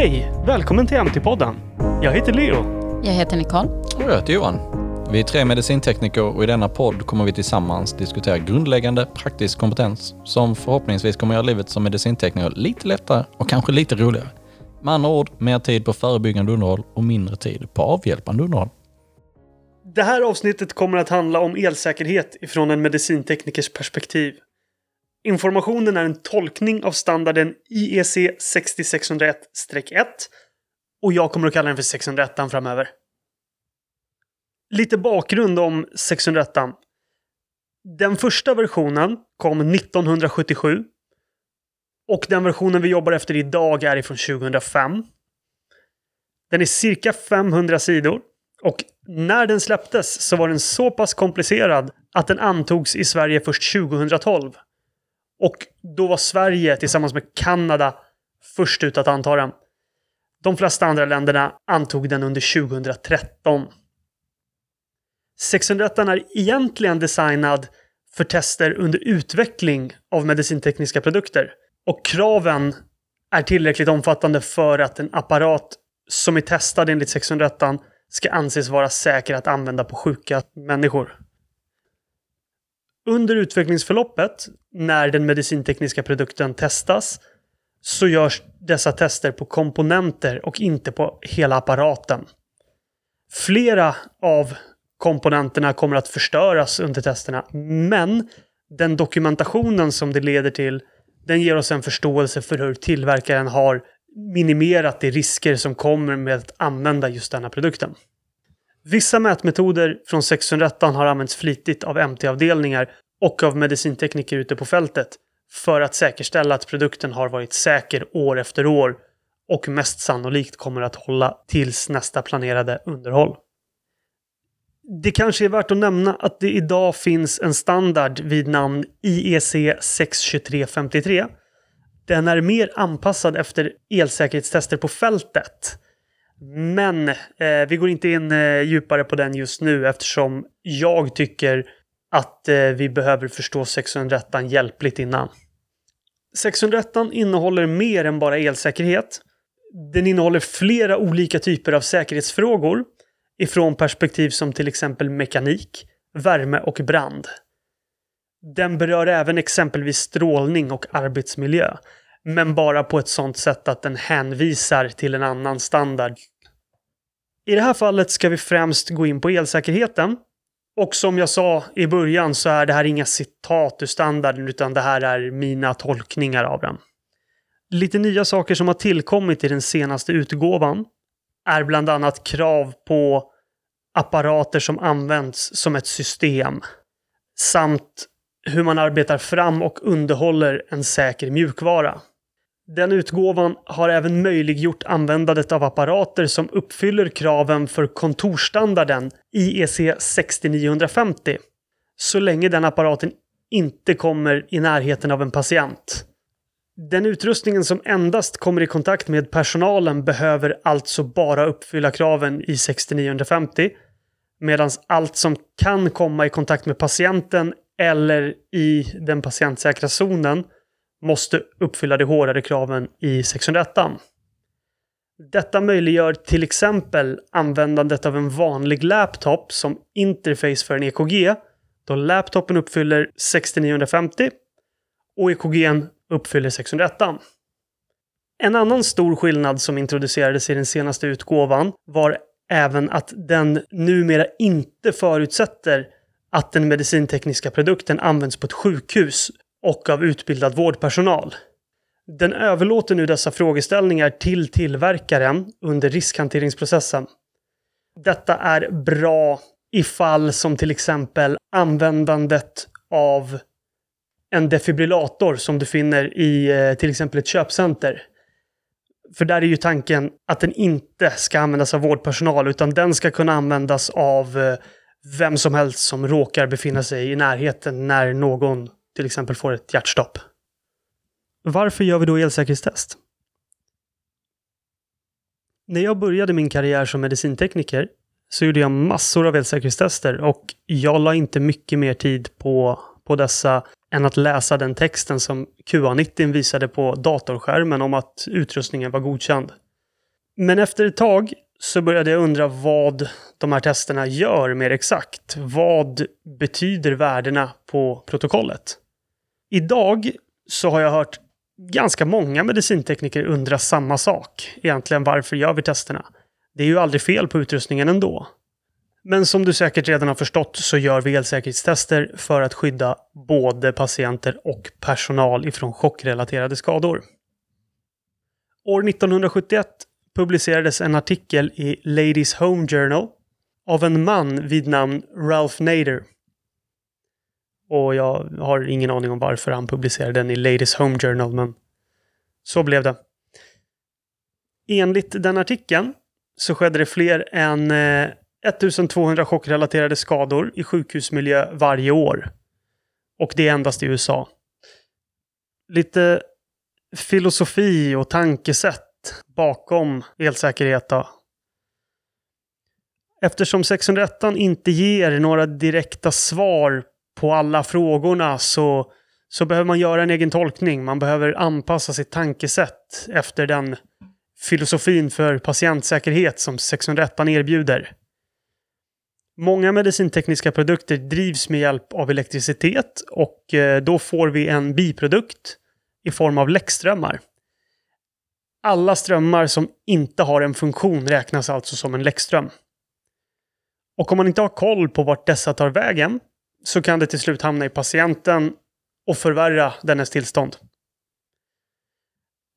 Hej! Välkommen till MT-podden. Jag heter Leo. Jag heter Nicole. Och jag heter Johan. Vi är tre medicintekniker och i denna podd kommer vi tillsammans diskutera grundläggande praktisk kompetens som förhoppningsvis kommer göra livet som medicintekniker lite lättare och kanske lite roligare. Med andra ord, mer tid på förebyggande underhåll och mindre tid på avhjälpande underhåll. Det här avsnittet kommer att handla om elsäkerhet ifrån en medicinteknikers perspektiv. Informationen är en tolkning av standarden IEC 60601-1 och jag kommer att kalla den för 601 framöver. Lite bakgrund om 601. Den första versionen kom 1977 och den versionen vi jobbar efter idag är ifrån 2005. Den är cirka 500 sidor och när den släpptes så var den så pass komplicerad att den antogs i Sverige först 2012. Och då var Sverige tillsammans med Kanada först ut att anta den. De flesta andra länderna antog den under 2013. 601 är egentligen designad för tester under utveckling av medicintekniska produkter. Och kraven är tillräckligt omfattande för att en apparat som är testad enligt 601 ska anses vara säker att använda på sjuka människor. Under utvecklingsförloppet, när den medicintekniska produkten testas, så görs dessa tester på komponenter och inte på hela apparaten. Flera av komponenterna kommer att förstöras under testerna, men den dokumentationen som det leder till, den ger oss en förståelse för hur tillverkaren har minimerat de risker som kommer med att använda just denna produkten. Vissa mätmetoder från 601 har använts flitigt av MT-avdelningar och av medicintekniker ute på fältet för att säkerställa att produkten har varit säker år efter år och mest sannolikt kommer att hålla tills nästa planerade underhåll. Det kanske är värt att nämna att det idag finns en standard vid namn IEC 62353. Den är mer anpassad efter elsäkerhetstester på fältet. Men eh, vi går inte in eh, djupare på den just nu eftersom jag tycker att eh, vi behöver förstå 601 hjälpligt innan. 601 innehåller mer än bara elsäkerhet. Den innehåller flera olika typer av säkerhetsfrågor ifrån perspektiv som till exempel mekanik, värme och brand. Den berör även exempelvis strålning och arbetsmiljö, men bara på ett sånt sätt att den hänvisar till en annan standard. I det här fallet ska vi främst gå in på elsäkerheten. Och som jag sa i början så är det här inga citat ur standarden utan det här är mina tolkningar av den. Lite nya saker som har tillkommit i den senaste utgåvan är bland annat krav på apparater som används som ett system. Samt hur man arbetar fram och underhåller en säker mjukvara. Den utgåvan har även möjliggjort användandet av apparater som uppfyller kraven för kontorsstandarden IEC 6950 Så länge den apparaten inte kommer i närheten av en patient. Den utrustningen som endast kommer i kontakt med personalen behöver alltså bara uppfylla kraven i 6950. Medan allt som kan komma i kontakt med patienten eller i den patientsäkra zonen måste uppfylla de hårdare kraven i 601. Detta möjliggör till exempel användandet av en vanlig laptop som interface för en EKG då laptopen uppfyller 6950 och EKGn uppfyller 601. En annan stor skillnad som introducerades i den senaste utgåvan var även att den numera inte förutsätter att den medicintekniska produkten används på ett sjukhus och av utbildad vårdpersonal. Den överlåter nu dessa frågeställningar till tillverkaren under riskhanteringsprocessen. Detta är bra i fall som till exempel användandet av en defibrillator som du finner i eh, till exempel ett köpcenter. För där är ju tanken att den inte ska användas av vårdpersonal utan den ska kunna användas av eh, vem som helst som råkar befinna sig i närheten när någon till exempel får ett hjärtstopp. Varför gör vi då elsäkerhetstest? När jag började min karriär som medicintekniker så gjorde jag massor av elsäkerhetstester och jag la inte mycket mer tid på, på dessa än att läsa den texten som QA90 visade på datorskärmen om att utrustningen var godkänd. Men efter ett tag så började jag undra vad de här testerna gör mer exakt. Vad betyder värdena på protokollet? Idag så har jag hört ganska många medicintekniker undra samma sak. Egentligen varför gör vi testerna? Det är ju aldrig fel på utrustningen ändå. Men som du säkert redan har förstått så gör vi elsäkerhetstester för att skydda både patienter och personal ifrån chockrelaterade skador. År 1971 publicerades en artikel i Ladies Home Journal av en man vid namn Ralph Nader. Och jag har ingen aning om varför han publicerade den i Ladies Home Journal, men så blev det. Enligt den artikeln så skedde det fler än eh, 1200 chockrelaterade skador i sjukhusmiljö varje år. Och det är endast i USA. Lite filosofi och tankesätt bakom elsäkerhet då? Eftersom 601 inte ger några direkta svar på alla frågorna så, så behöver man göra en egen tolkning. Man behöver anpassa sitt tankesätt efter den filosofin för patientsäkerhet som 601 erbjuder. Många medicintekniska produkter drivs med hjälp av elektricitet och eh, då får vi en biprodukt i form av läckströmmar. Alla strömmar som inte har en funktion räknas alltså som en läckström. Och om man inte har koll på vart dessa tar vägen så kan det till slut hamna i patienten och förvärra dennes tillstånd.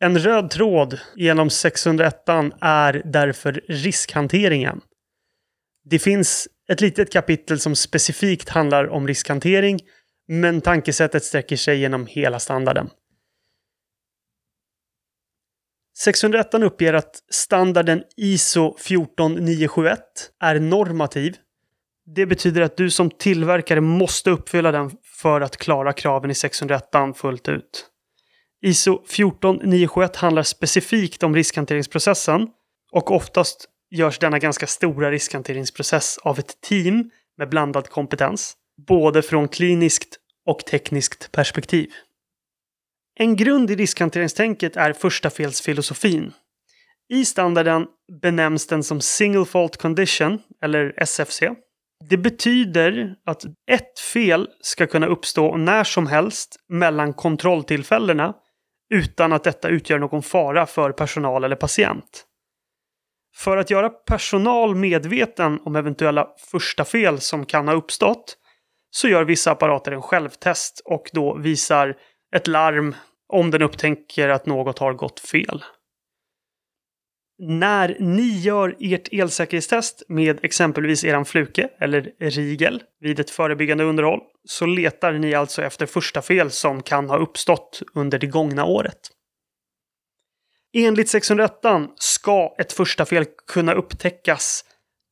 En röd tråd genom 601 är därför riskhanteringen. Det finns ett litet kapitel som specifikt handlar om riskhantering, men tankesättet sträcker sig genom hela standarden. 601 uppger att standarden ISO 14971 är normativ. Det betyder att du som tillverkare måste uppfylla den för att klara kraven i 601 fullt ut. ISO 14971 handlar specifikt om riskhanteringsprocessen och oftast görs denna ganska stora riskhanteringsprocess av ett team med blandad kompetens, både från kliniskt och tekniskt perspektiv. En grund i riskhanteringstänket är första felsfilosofin. I standarden benämns den som Single Fault Condition, eller SFC. Det betyder att ett fel ska kunna uppstå när som helst mellan kontrolltillfällena utan att detta utgör någon fara för personal eller patient. För att göra personal medveten om eventuella första fel som kan ha uppstått så gör vissa apparater en självtest och då visar ett larm om den upptäcker att något har gått fel. När ni gör ert elsäkerhetstest med exempelvis eran fluke eller rigel vid ett förebyggande underhåll så letar ni alltså efter första fel som kan ha uppstått under det gångna året. Enligt 601 ska ett första fel kunna upptäckas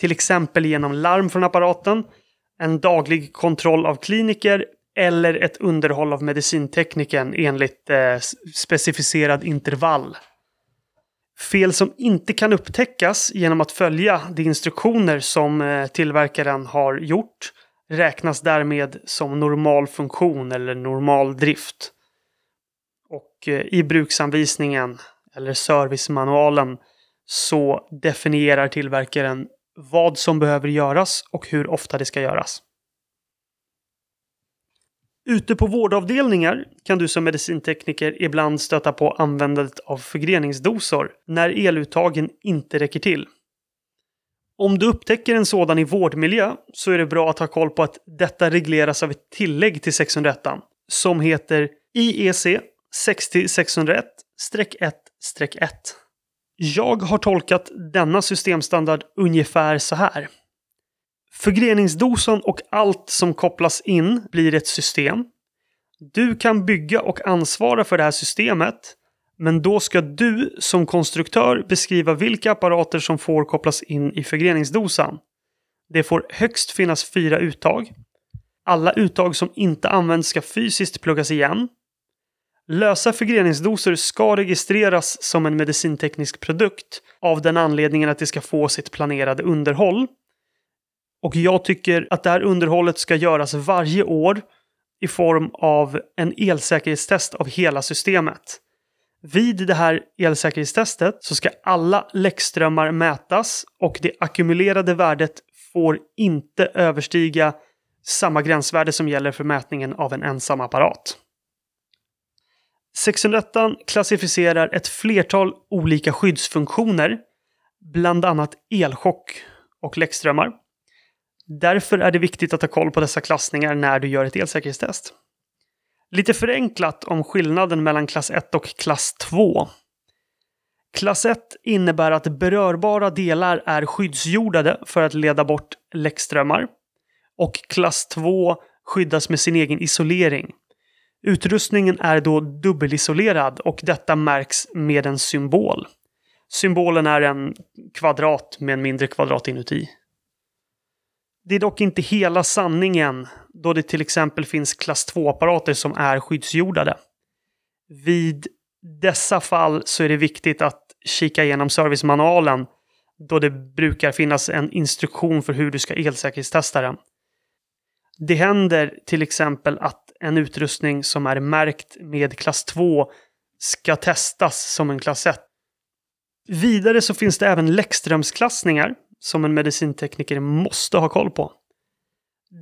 till exempel genom larm från apparaten, en daglig kontroll av kliniker eller ett underhåll av medicintekniken enligt eh, specificerad intervall. Fel som inte kan upptäckas genom att följa de instruktioner som eh, tillverkaren har gjort räknas därmed som normal funktion eller normal drift. Och eh, i bruksanvisningen eller servicemanualen så definierar tillverkaren vad som behöver göras och hur ofta det ska göras. Ute på vårdavdelningar kan du som medicintekniker ibland stöta på användandet av förgreningsdosor när eluttagen inte räcker till. Om du upptäcker en sådan i vårdmiljö så är det bra att ha koll på att detta regleras av ett tillägg till 601 som heter IEC 60601-1-1. Jag har tolkat denna systemstandard ungefär så här. Förgreningsdosan och allt som kopplas in blir ett system. Du kan bygga och ansvara för det här systemet. Men då ska du som konstruktör beskriva vilka apparater som får kopplas in i förgreningsdosan. Det får högst finnas fyra uttag. Alla uttag som inte används ska fysiskt pluggas igen. Lösa förgreningsdoser ska registreras som en medicinteknisk produkt av den anledningen att det ska få sitt planerade underhåll. Och jag tycker att det här underhållet ska göras varje år i form av en elsäkerhetstest av hela systemet. Vid det här elsäkerhetstestet så ska alla läckströmmar mätas och det ackumulerade värdet får inte överstiga samma gränsvärde som gäller för mätningen av en ensam apparat. 601 klassificerar ett flertal olika skyddsfunktioner, bland annat elchock och läckströmmar. Därför är det viktigt att ha koll på dessa klassningar när du gör ett elsäkerhetstest. Lite förenklat om skillnaden mellan klass 1 och klass 2. Klass 1 innebär att berörbara delar är skyddsjordade för att leda bort läckströmmar. Och klass 2 skyddas med sin egen isolering. Utrustningen är då dubbelisolerad och detta märks med en symbol. Symbolen är en kvadrat med en mindre kvadrat inuti. Det är dock inte hela sanningen då det till exempel finns klass 2-apparater som är skyddsjordade. Vid dessa fall så är det viktigt att kika igenom servicemanualen då det brukar finnas en instruktion för hur du ska elsäkerhetstesta den. Det händer till exempel att en utrustning som är märkt med klass 2 ska testas som en klass 1. Vidare så finns det även läckströmsklassningar som en medicintekniker måste ha koll på.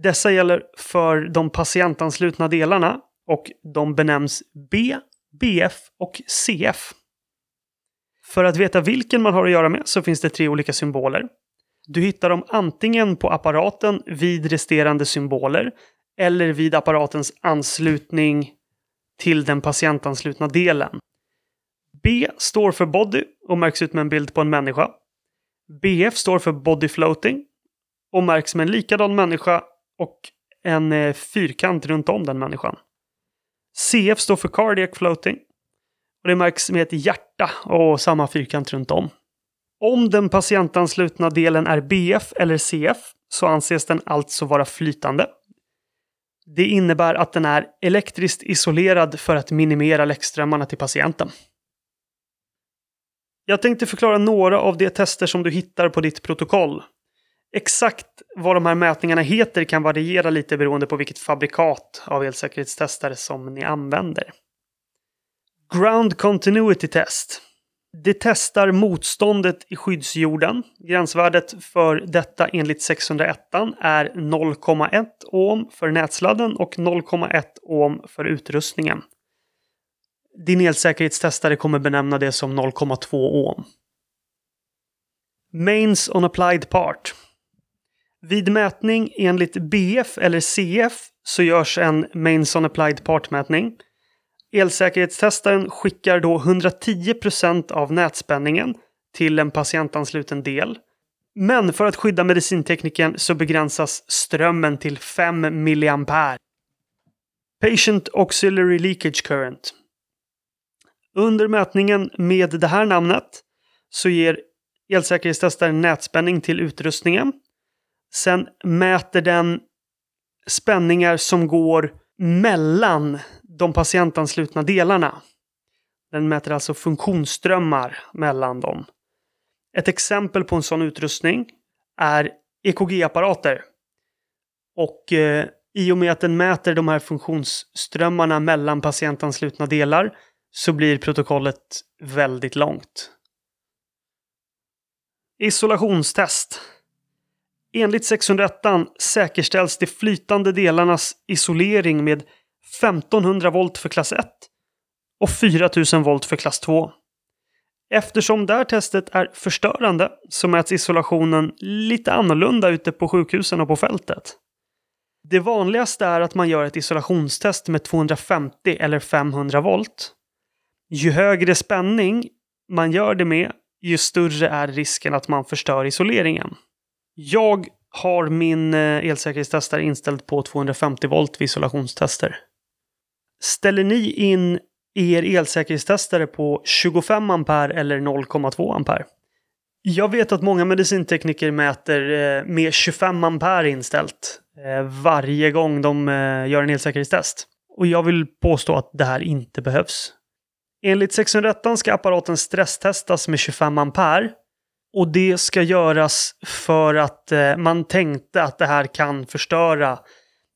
Dessa gäller för de patientanslutna delarna och de benämns B, BF och CF. För att veta vilken man har att göra med så finns det tre olika symboler. Du hittar dem antingen på apparaten vid resterande symboler eller vid apparatens anslutning till den patientanslutna delen. B står för body och märks ut med en bild på en människa. BF står för body floating och märks med en likadan människa och en eh, fyrkant runt om den människan. CF står för cardiac floating och det märks med ett hjärta och samma fyrkant runt om. Om den patientanslutna delen är BF eller CF så anses den alltså vara flytande. Det innebär att den är elektriskt isolerad för att minimera läckströmmarna till patienten. Jag tänkte förklara några av de tester som du hittar på ditt protokoll. Exakt vad de här mätningarna heter kan variera lite beroende på vilket fabrikat av elsäkerhetstestare som ni använder. Ground Continuity Test. Det testar motståndet i skyddsjorden. Gränsvärdet för detta enligt 601 är 0,1 ohm för nätsladden och 0,1 ohm för utrustningen. Din elsäkerhetstestare kommer benämna det som 0,2 ohm. Mains on applied part. Vid mätning enligt BF eller CF så görs en Mains on applied part-mätning. Elsäkerhetstestaren skickar då 110% av nätspänningen till en patientansluten del. Men för att skydda medicintekniken så begränsas strömmen till 5 mA. Patient Auxiliary Leakage Current. Under mätningen med det här namnet så ger elsäkerhetstestaren nätspänning till utrustningen. Sen mäter den spänningar som går mellan de patientanslutna delarna. Den mäter alltså funktionsströmmar mellan dem. Ett exempel på en sån utrustning är EKG-apparater. Och eh, i och med att den mäter de här funktionsströmmarna mellan patientanslutna delar så blir protokollet väldigt långt. Isolationstest. Enligt 601 säkerställs de flytande delarnas isolering med 1500 volt för klass 1 och 4000 volt för klass 2. Eftersom det här testet är förstörande så mäts isolationen lite annorlunda ute på sjukhusen och på fältet. Det vanligaste är att man gör ett isolationstest med 250 eller 500 volt. Ju högre spänning man gör det med, ju större är risken att man förstör isoleringen. Jag har min eh, elsäkerhetstestare inställd på 250 volt vid isolationstester. Ställer ni in er elsäkerhetstestare på 25 ampere eller 0,2 ampere? Jag vet att många medicintekniker mäter eh, med 25 ampere inställt eh, varje gång de gör en elsäkerhetstest. Och jag vill påstå att det här inte behövs. Enligt 601 ska apparaten stresstestas med 25 ampere och det ska göras för att eh, man tänkte att det här kan förstöra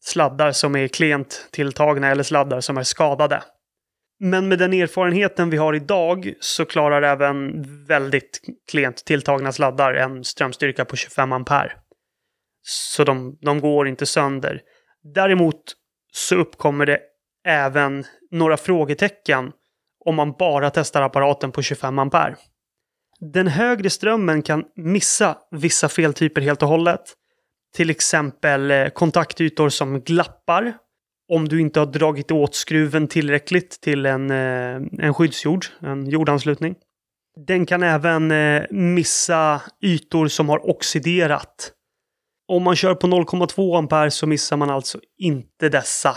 sladdar som är klent tilltagna eller sladdar som är skadade. Men med den erfarenheten vi har idag så klarar även väldigt klent tilltagna sladdar en strömstyrka på 25 ampere. Så de, de går inte sönder. Däremot så uppkommer det även några frågetecken om man bara testar apparaten på 25 ampere. Den högre strömmen kan missa vissa feltyper helt och hållet. Till exempel eh, kontaktytor som glappar om du inte har dragit åt skruven tillräckligt till en, eh, en skyddsjord, en jordanslutning. Den kan även eh, missa ytor som har oxiderat. Om man kör på 0,2 ampere så missar man alltså inte dessa.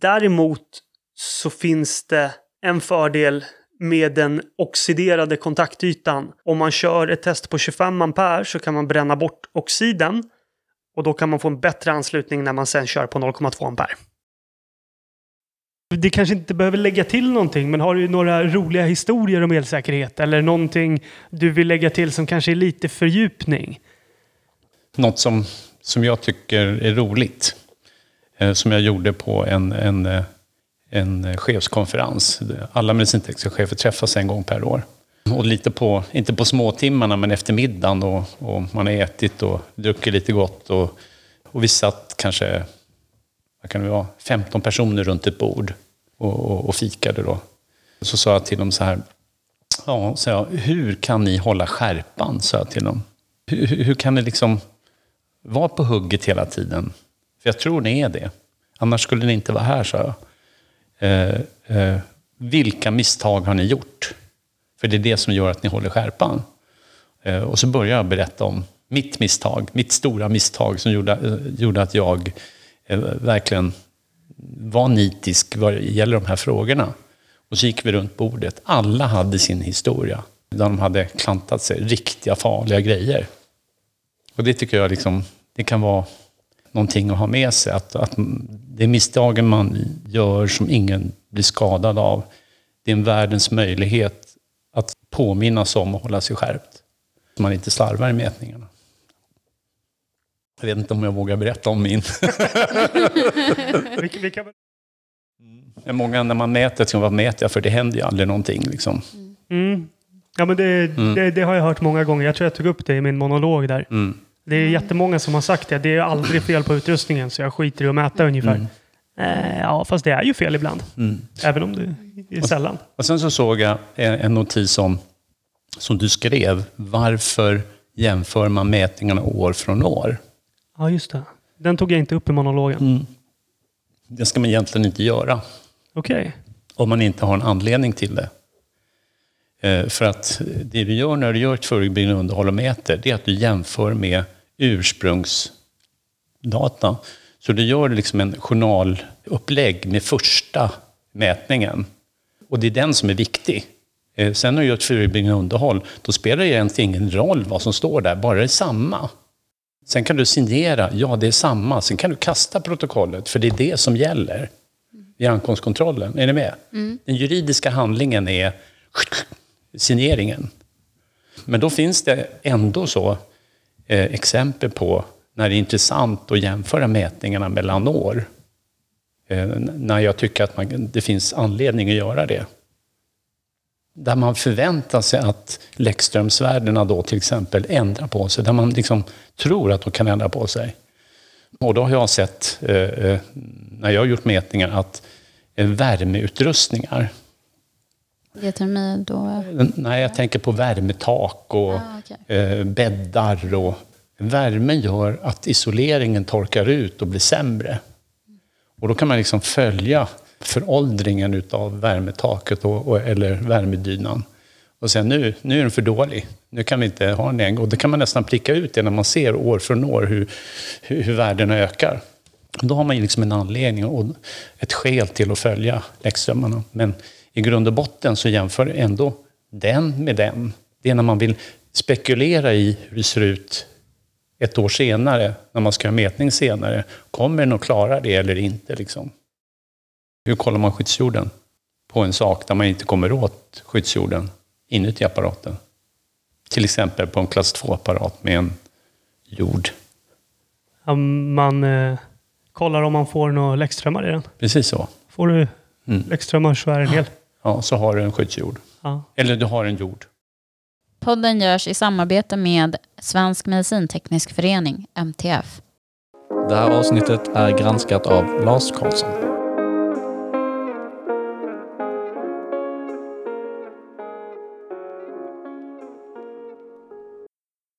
Däremot så finns det en fördel med den oxiderade kontaktytan. Om man kör ett test på 25 ampere så kan man bränna bort oxiden och då kan man få en bättre anslutning när man sen kör på 0,2 ampere. Det kanske inte behöver lägga till någonting, men har du några roliga historier om elsäkerhet eller någonting du vill lägga till som kanske är lite fördjupning? Något som, som jag tycker är roligt, eh, som jag gjorde på en, en, eh, en eh, chefskonferens. Alla medicintekniska chefer träffas en gång per år. Och lite på, inte på småtimmarna, men efter middagen och, och man har ätit och druckit lite gott. Och, och vi satt kanske, vad kan det vara, 15 personer runt ett bord och, och, och fikade då. Så sa jag till dem så här, ja, så jag, hur kan ni hålla skärpan? sa jag till dem. Hur, hur kan ni liksom vara på hugget hela tiden? För jag tror ni är det. Annars skulle ni inte vara här, sa jag. Eh, eh, vilka misstag har ni gjort? För det är det som gör att ni håller skärpan. Eh, och så börjar jag berätta om mitt misstag, mitt stora misstag som gjorde, eh, gjorde att jag eh, verkligen var nitisk vad gäller de här frågorna. Och så gick vi runt bordet. Alla hade sin historia. Där de hade klantat sig riktiga farliga grejer. Och det tycker jag liksom, det kan vara någonting att ha med sig. Att, att det är misstagen man gör som ingen blir skadad av. Det är en världens möjlighet att påminnas om och hålla sig skärpt. Så man inte slarvar i mätningarna. Jag vet inte om jag vågar berätta om min. Men Många när man mäter, tänker vad mäter jag för? Det händer ju aldrig någonting. Liksom. mm. Ja, men det, det, det har jag hört många gånger. Jag tror jag tog upp det i min monolog där. Mm. Det är jättemånga som har sagt det. Det är aldrig fel på utrustningen, så jag skiter i att mäta ungefär. Eh, ja, fast det är ju fel ibland. Mm. Även om det är sällan. Och sen så såg jag en, notis om, som du skrev. Varför jämför man mätningarna år från år? Ja, just det. Den tog jag inte upp i monologen. Det ska man egentligen inte göra. Okej. om man inte har en anledning till det. Eh, För att det du gör när du gör ett förebyggande underhåll och mäter, det är att du jämför med ursprungsdata. Så du gör liksom en journalupplägg med första mätningen. Och det är den som är viktig. Eh, Sen när du gör ett förebyggande underhåll, då spelar det egentligen ingen roll vad som står där, bara det är samma. Sen kan du signera, ja det är samma. Sen kan du kasta protokollet, för det är det som gäller vid ankomstkontrollen. Är ni med? Den juridiska handlingen är signeringen. Men då finns det ändå så Eh, exempel på när det är intressant att jämföra mätningarna mellan år. Eh, när jag tycker att man, det finns anledning att göra det. Där man förväntar sig att Läckströmsvärdena då till exempel ändrar på sig. Där man liksom tror att de kan ändra på sig. Och då har jag sett, eh, eh när jag har gjort mätningar, att eh, värmeutrustningar, Geotermi då? nej jag tänker på värmetak och Ah, okej. eh, bäddar. Och, värmen gör att isoleringen torkar ut och blir sämre. Och då kan man liksom följa föråldringen utav värmetaket och, och, eller värmedynan. Och sen nu, nu är den för dålig. Nu kan vi inte ha den längre. Och det kan man nästan pricka ut det när man ser år från år hur, hur, hur värdena ökar. Då har man ju liksom en anledning och ett skäl till att följa läckströmmarna. Men i grund och botten så jämför ändå den med den. Det är när man vill spekulera i hur det ser ut ett år senare, när man ska ha mätning senare. Kommer den att klara det eller inte? Liksom? Hur kollar man skyddsjorden på en sak där man inte kommer åt skyddsjorden inuti apparaten? Till exempel på en klass 2-apparat med en jord. Ja, man eh, kollar om man får några läckströmmar i den. Precis så. Får du Mm. Extra kör en hel. Ja, så har du en skyddsjord. Ja. Eller du har en jord. Podden görs i samarbete med Svensk Medicinteknisk Förening, MTF. Det här avsnittet är granskat av Lars Karlsson.